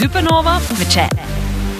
Supernova med Chad.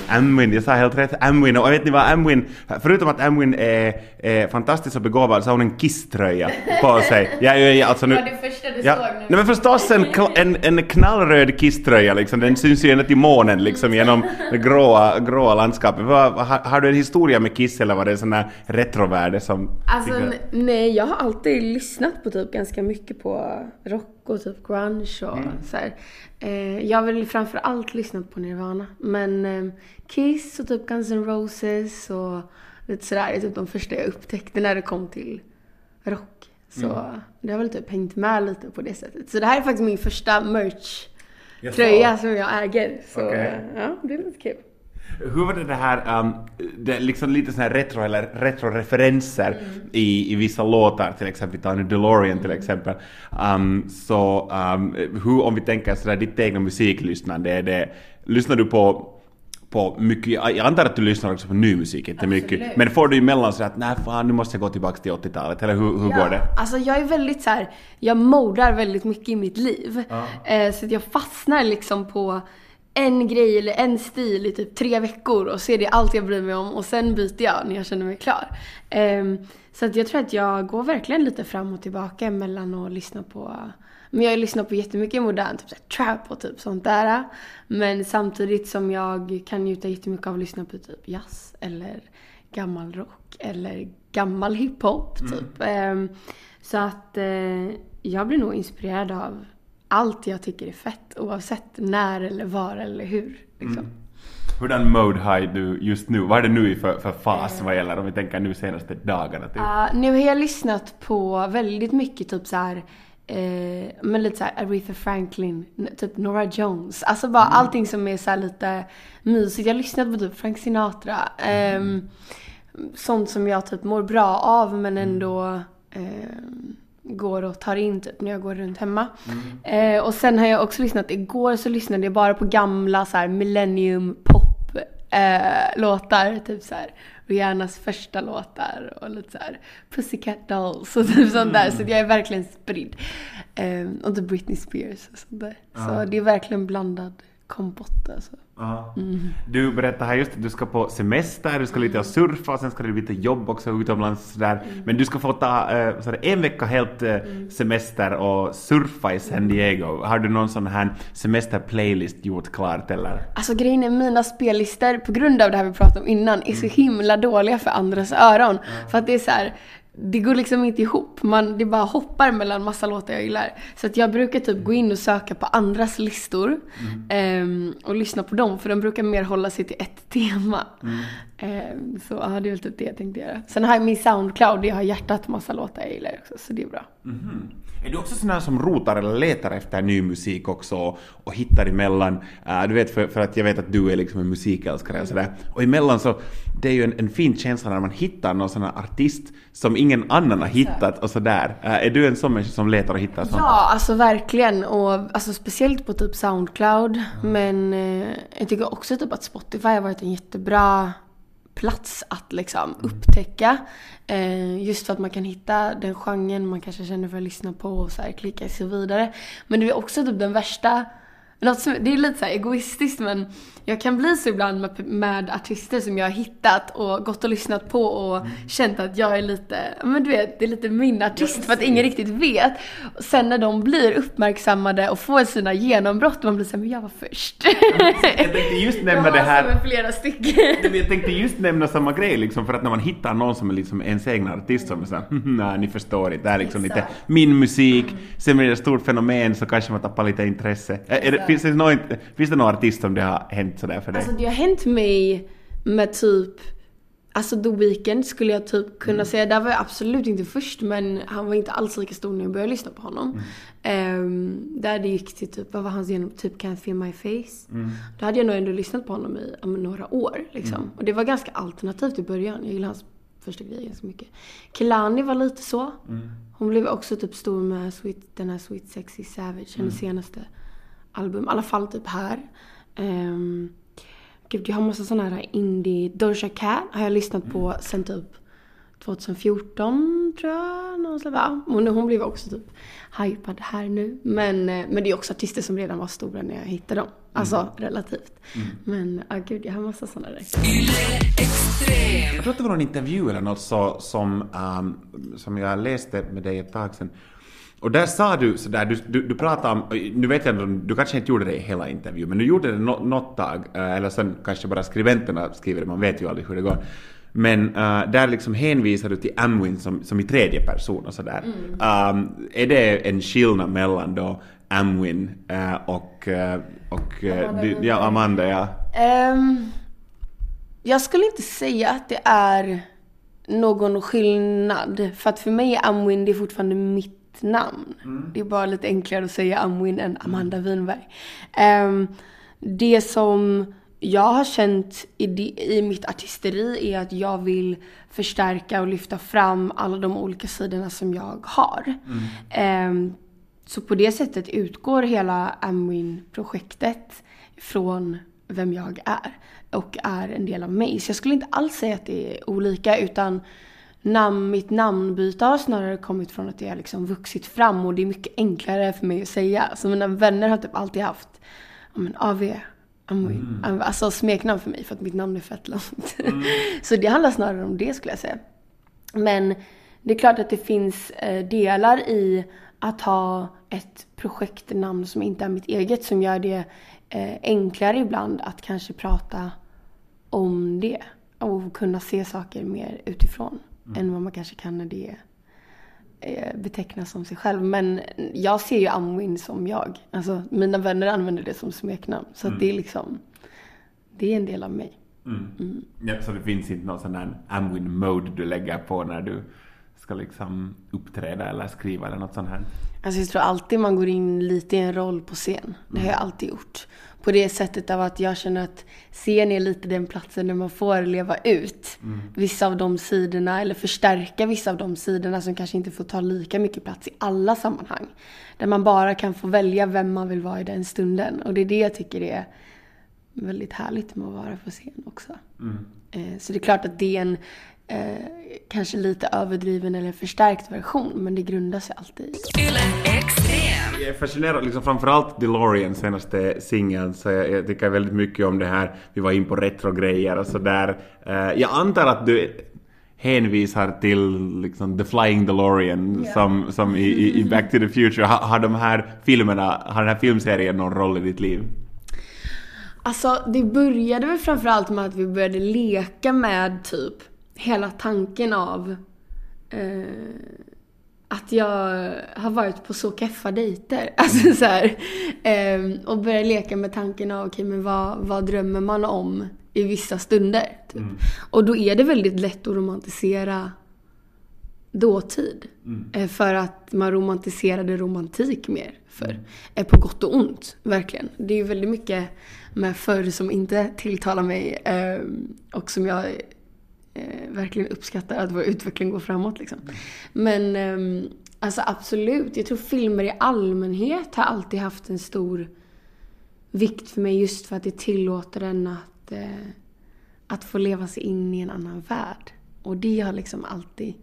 Amwin, jag sa helt rätt, Amwin. Och vet ni vad Amwin, förutom att Amwin är, är fantastisk och begåvad så har hon en Kiss-tröja på sig. Jag, jag, jag, alltså nu, Det var det första du ja, såg nu. Nej men förstås en, en, en knallröd Kiss-tröja liksom, den syns ju ända till månen liksom genom det gråa, gråa landskapet. Har, har du en historia med Kiss eller var det en sån här retrovärde som... Alltså nej, jag har alltid lyssnat på typ ganska mycket på rock och typ grunge och så här. Eh, jag väl framför allt lyssnat på Nirvana. Men eh, Kiss och typ Guns N' Roses och lite sådär är typ de första jag upptäckte när det kom till rock. Så det har väl typ hängt med lite på det sättet. Så det här är faktiskt min första merch-tröja som jag äger. Så Okej. ja, det är lite kul. Hur var det det här, um, det liksom lite sån här retro eller retroreferenser i, i vissa låtar, till exempel vi tar nu DeLorean till exempel. Um, så um, hur, om vi tänker sådär ditt egna musiklyssnande, är det, lyssnar du på på mycket, jag antar att du lyssnar också på ny musik, inte mycket. Absolut. Men får du emellan så att nej fan nu måste jag gå tillbaka till 80-talet, eller hur, hur går det? Alltså jag är väldigt så här, jag modar väldigt mycket i mitt liv. Eh, så att jag fastnar liksom på en grej eller en stil i typ tre veckor och så är det allt jag bryr mig om och sen byter jag när jag känner mig klar. Ehm, så att jag tror att jag går verkligen lite fram och tillbaka mellan att lyssna på men jag lyssnar på jättemycket modern, typ så här, trap och typ sånt där. Men samtidigt som jag kan njuta jättemycket av att lyssna på typ jazz eller gammal rock eller gammal hiphop typ. Ehm, så att eh, jag blir nog inspirerad av allt jag tycker är fett oavsett när eller var eller hur. Liksom. Hurdan mode har du just nu? Vad är det nu i för, för fas vad gäller, om vi tänker nu senaste dagarna? Typ? Ja, nu har jag lyssnat på väldigt mycket typ så här. Eh, men lite såhär Aretha Franklin, typ Nora Jones. Alltså bara allting som är så här lite mysigt. Jag har lyssnat på typ Frank Sinatra. ehm, sånt som jag typ mår bra av men ändå ehm, går och tar in typ när jag går runt hemma. Eh, och sen har jag också lyssnat, igår så lyssnade jag bara på gamla så här millennium pop eh, låtar. Typ så här Rihannas första låtar och lite så här Pussycat Dolls och typ sånt där. Så jag är verkligen spridd. Eh, och The Britney Spears och sånt där. Så det är verkligen blandad kompott alltså. Ja. Du berättade här just att du ska på semester, du ska lite och surfa och sen ska bli lite jobb också utomlands sådär. Men du ska få ta eh, så är det en vecka helt eh, semester och surfa i San Diego. Har du någon sån här semesterplaylist gjort klart eller? Alltså grejen är mina spellistor, på grund av det här vi pratade om innan, är så himla dåliga för andras öron. För att det är så här, det går liksom inte ihop. Man, det bara hoppar mellan massa låtar jag gillar. Så att jag brukar typ gå in och söka på andras listor ehm, och lyssna på dem. För de brukar mer hålla sig till ett tema. Ehm, så ja, det är väl typ det jag tänkte göra. Sen har jag min Soundcloud, jag har hjärtat massa låtar jag gillar också. Så det är bra. Är du också sån här som rotar eller letar efter ny musik också och, hittar emellan? Uh, du vet, för, för att jag vet att du är liksom en musikälskare och sådär. Och emellan så, det är ju en, en fin känsla när man hittar någon sån här artist som ingen annan har hittat och sådär. Uh, är du en sån människa som letar och hittar sånt? Ja, alltså verkligen. Och alltså, speciellt på typ Soundcloud. Men eh, jag tycker också typ att Spotify har varit en jättebra plats att liksom upptäcka. Eh, just för att man kan hitta den genren man kanske känner för att lyssna på och så här, klicka sig vidare. Men det är också typ den värsta något som, det är lite så egoistiskt men jag kan bli så ibland med, med artister som jag har hittat och gått och lyssnat på och känt att jag är lite, men du vet, det är lite min artist för att ingen riktigt vet. Och sen när de blir uppmärksammade och får sina genombrott, man blir såhär, men jag var först. Jag tänkte just jag nämna har det här. som flera stycken. Jag tänkte just nämna samma grej liksom, för att när man hittar någon som är liksom ens egna artist som är såhär, nej ni förstår inte, det här är liksom lite min musik, sen blir det ett stort fenomen så kanske man tappar lite intresse. Finns, det någon, finns det någon artist som det har hänt sådär för dig? Alltså det har hänt mig med typ Alltså The Weeknd skulle jag typ kunna säga, där var jag absolut inte först men han var inte alls lika stor när jag började lyssna på honom. Ehm, där det gick till typ, vad var hans genom, typ Can't Feel My Face. Då hade jag nog ändå lyssnat på honom i men några år liksom. Och det var ganska alternativt i början, jag gillade hans första grejer ganska mycket. Kelani var lite så. Hon blev också typ stor med Sweet, den här Sweet Sexy Savage, hennes senaste album. I alla fall typ här. Um, gud, jag har massa såna här indie... Doja Cat har jag lyssnat på sen typ 2014 tror jag. Någon slags, ja, hon, hon blev också typ hypad här nu. Men, eh, men det är också artister som redan var stora när jag hittade dem. Alltså Mm. relativt. Men ja gud, jag har massa sådana där. Jag tror att det var någon intervju eller något så, som, um, som jag läste med dig ett tag sedan. Och där sa du sådär, du, du, du pratade om, nu vet jag inte, du kanske inte gjorde det i hela intervjun, men du gjorde det nå- något tag, eh, eller sen kanske bara skribenterna skriver det, man vet ju aldrig hur det går. Men eh, där liksom hänvisar du till Amwin som, som i tredje person och sådär. Um, är det en skillnad mellan då Amwin eh, och, eh, och Amanda du, ja, Amanda, ja. Ehm, jag skulle inte säga att det är någon skillnad. För att för mig är Amwin det är fortfarande mitt namn. Det är bara lite enklare att säga Amwin än Amanda Winberg. Ehm, det som jag har känt i, det, i mitt artisteri är att jag vill förstärka och lyfta fram alla de olika sidorna som jag har. Ehm, så på det sättet utgår hela Amwin-projektet från vem jag är och är en del av mig. Så jag skulle inte alls säga att det är olika utan namn, mitt namnbyte har snarare kommit från att har liksom vuxit fram och det är mycket enklare för mig att säga. Så mina vänner har typ alltid haft ja, men AV, Amwin, Amwin, alltså smeknamn för mig för att mitt namn är fett långt. så det handlar snarare om det skulle jag säga. Men det är klart att det finns eh, delar i att ha ett projektnamn som inte är mitt eget som gör det eh, enklare ibland att kanske prata om det och kunna se saker mer utifrån än vad man kanske kan när det eh, betecknas som sig själv. Men jag ser ju Amwin som jag. Alltså mina vänner använder det som smeknamn. Så att det är liksom, det är en del av mig. Ja, så det finns inte någon sån där Amwin-mode du lägger på när du ska liksom uppträda eller skriva eller något sånt här? Alltså jag tror alltid man går in lite i en roll på scen. Det har jag alltid gjort. På det sättet av att jag känner att scen är lite den platsen där man får leva ut vissa av de sidorna eller förstärka vissa av de sidorna som kanske inte får ta lika mycket plats i alla sammanhang. Där man bara kan få välja vem man vill vara i den stunden. Och det är det jag tycker är väldigt härligt med att vara på scen också. Eh, Så det är klart att det är en eh, kanske lite överdriven eller förstärkt version, men det grundar sig alltid i. Jag är fascinerad, liksom framförallt DeLorean senaste singeln, så jag, jag tycker väldigt mycket om det här, vi var in på retrogrejer och sådär. Eh, jag antar att du hänvisar till liksom The Flying DeLorean som, som i, i, i Back to the Future. Har, har de här filmerna, har den här filmserien någon roll i ditt liv? Alltså, det började väl framförallt med att vi började leka med typ hela tanken av eh, att jag har varit på så keffa dejter. Alltså så här, eh, och började leka med tanken av, okej men vad, vad drömmer man om i vissa stunder? Typ. Och då är det väldigt lätt att romantisera dåtid. Eh, För att man romantiserade romantik mer förr. Eh, På gott och ont, verkligen. Det är ju väldigt mycket med förr som inte tilltalar mig eh, och som jag eh, verkligen uppskattar att vår utveckling går framåt liksom. Men ehm, alltså absolut, jag tror filmer i allmänhet har alltid haft en stor vikt för mig just för att det tillåter en att, eh, att få leva sig in i en annan värld. Och det har liksom alltid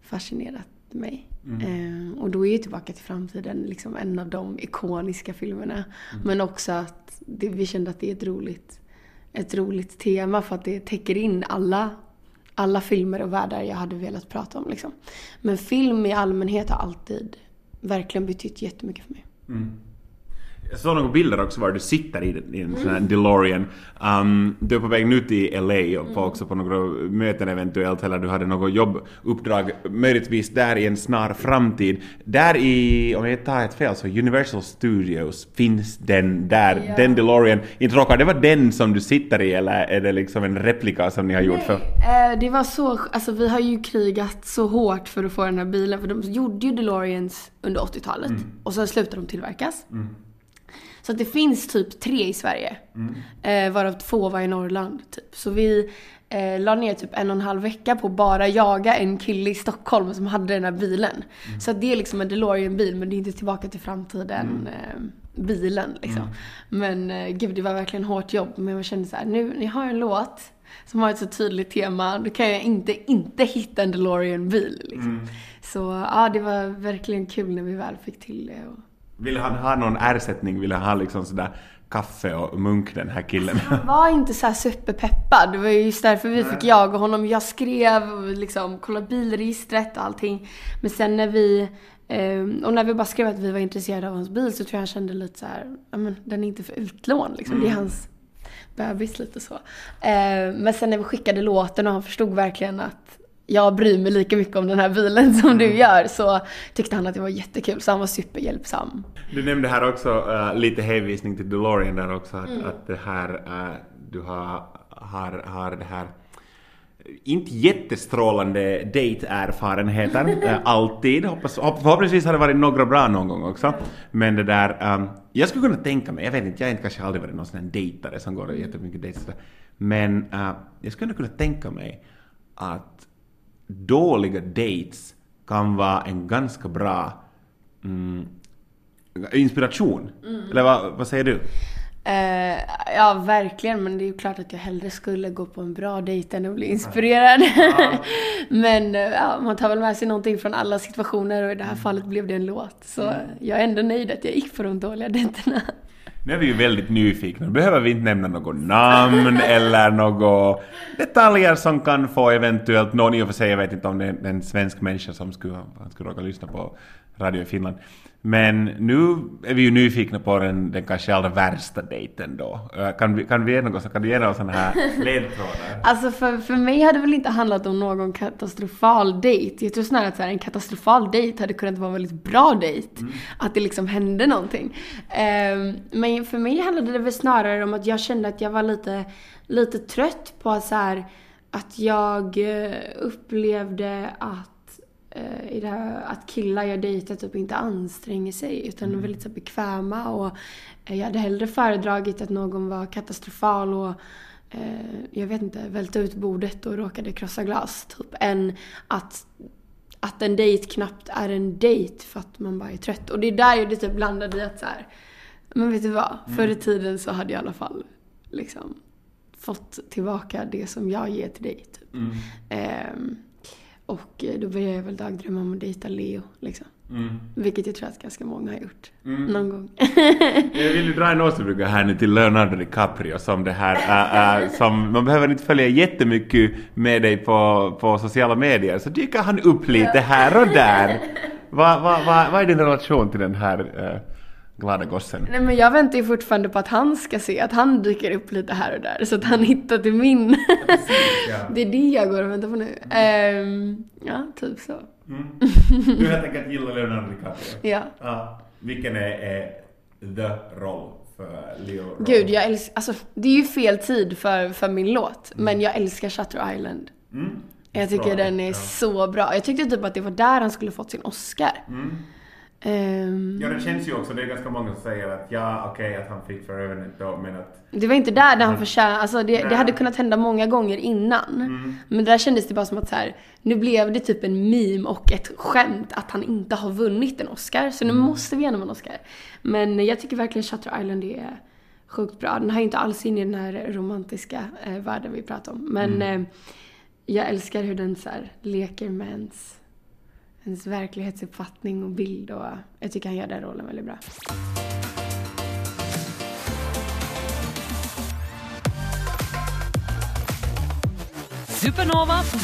fascinerat mig. Eh, och då är ju Tillbaka till framtiden liksom en av de ikoniska filmerna. Men också att det, vi kände att det är ett roligt, ett roligt tema för att det täcker in alla, alla filmer och världar jag hade velat prata om. Liksom. Men film i allmänhet har alltid verkligen betytt jättemycket för mig. Mm. Jag såg några bilder också var du sitter i, en sån här DeLorean. Um, du är på väg nu till LA och på också på några möten eventuellt, eller du hade något jobbuppdrag möjligtvis där i en snar framtid. Där i, om jag tar ett fel, så Universal Studios finns den där, Ja. den DeLorean. Inte råkar det vara den som du sitter i eller är det liksom en replika som ni har gjort för? Eh, det var så, alltså vi har ju krigat så hårt för att få den här bilen för de gjorde ju DeLoreans under 80-talet och sen slutade de tillverkas. Så det finns typ tre i Sverige. Eh, varav två var i Norrland typ. Så vi eh, la ner typ en och en halv vecka på att bara jaga en kille i Stockholm som hade den här bilen. Så att det är liksom en DeLorean-bil men det är inte tillbaka till framtiden eh, bilen liksom. Men eh, gud det var verkligen hårt jobb. Men jag kände så här, nu, ni har en låt som har ett så tydligt tema. Då kan jag inte, inte hitta en DeLorean-bil liksom. Så ja, det var verkligen kul när vi väl fick till det. Och... Vill han ha någon ersättning? Vill han ha liksom sådär kaffe och munk den här killen? Han var inte så här superpeppad. Det var ju just därför vi fick jaga honom. Jag skrev och liksom kollade bilregistret och allting. Men sen när vi eh, och när vi bara skrev att vi var intresserade av hans bil så tror jag han kände lite så här, men den är inte för utlån liksom. Det är hans bebis lite så. Eh, men sen när vi skickade låten och han förstod verkligen att jag bryr mig lika mycket om den här bilen som du gör så tyckte han att det var jättekul så han var superhjälpsam. Du nämnde här också uh, lite hänvisning till DeLorean där också att, mm. att det här uh, du har, har, har det här inte jättestrålande dejterfarenheter äh, alltid. Hoppas, förhoppningsvis har det varit några bra någon gång också. Men det där, um, jag skulle kunna tänka mig, jag vet inte, jag har inte kanske aldrig varit någon sån här dejtare som går jättemycket dejter. Men uh, jag skulle kunna tänka mig att dåliga dates kan vara en ganska bra mm, inspiration. Mm. Eller vad, vad säger du? Uh, ja, verkligen. Men det är ju klart att jag hellre skulle gå på en bra dejt än att bli inspirerad. Ja. men uh, ja, man tar väl med sig någonting från alla situationer och i det här mm. fallet blev det en låt. Så mm. jag är ändå nöjd att jag gick på de dåliga dejterna. Nu är vi ju väldigt nyfikna. Nu behöver vi inte nämna något namn eller några detaljer som kan få eventuellt någon, i och för sig, jag vet inte om det är en svensk människa som skulle, skulle råka lyssna på radio i Finland. Men nu är vi ju nyfikna på den, den kanske allra värsta dejten då. Kan, vi, kan, vi ge något, kan du ge några sådana här ledtrådar? Alltså för, för mig hade det väl inte handlat om någon katastrofal dejt. Jag tror snarare att så här, en katastrofal dejt hade kunnat vara en väldigt bra dejt. Mm. Att det liksom hände någonting. Um, men för mig handlade det väl snarare om att jag kände att jag var lite, lite trött på att så här, att jag eh, upplevde att i det här att killar jag dejtar typ inte anstränger sig utan mm. är väldigt så bekväma och eh, jag hade hellre föredragit att någon var katastrofal och eh, jag vet inte, välte ut bordet och råkade krossa glas typ än att att en dejt knappt är en dejt för att man bara är trött. Och det är där jag lite typ blandade i att så här, men vet du vad? Mm. Förr i tiden så hade jag i alla fall liksom fått tillbaka det som jag ger till dig. Typ. Mm. Um, och eh, då började jag väl dagdrömma om att dejta Leo. Liksom. Mm. Vilket jag tror att ganska många har gjort. Mm. Någon gång. jag vill ju dra en återbrygga här nu till Leonardo DiCaprio som det här äh, äh, som man behöver inte följa jättemycket med dig på, på sociala medier så dyker han upp lite här och där. Vad va, va, va är din relation till den här äh, glada gossen. Nej men jag väntar ju fortfarande på att han ska se att han dyker upp lite här och där så att han hittar till min. Precis, ja. det är det jag går och väntar på nu. Mm. Um, ja, typ så. Mm. Du helt enkelt gillar Leonardo DiCaprio? Ja. ja. Vilken är, är the roll för Leo? Roll? Gud, jag älskar, alltså det är ju fel tid för, för min låt, mm. men jag älskar Shutter Island. Mm. Jag tycker bra, den är ja. så bra. Jag tyckte typ att det var där han skulle fått sin Oscar. Um, ja, det känns ju också, det är ganska många som säger att ja, okej okay, att han fick för ögonen då, men att... Det var inte där, där han förtjänade, alltså det, det, hade kunnat hända många gånger innan. Mm. Men där kändes det bara som att så här, nu blev det typ en meme och ett skämt att han inte har vunnit en Oscar. Så nu mm. måste vi genom en Oscar. Men jag tycker verkligen Shutter Island är sjukt bra. Den har ju inte alls in i den här romantiska eh, världen vi pratar om. Men mm. eh, jag älskar hur den så här, leker med ens ens verklighetsuppfattning och bild och jag tycker han gör den rollen väldigt bra. Supernova på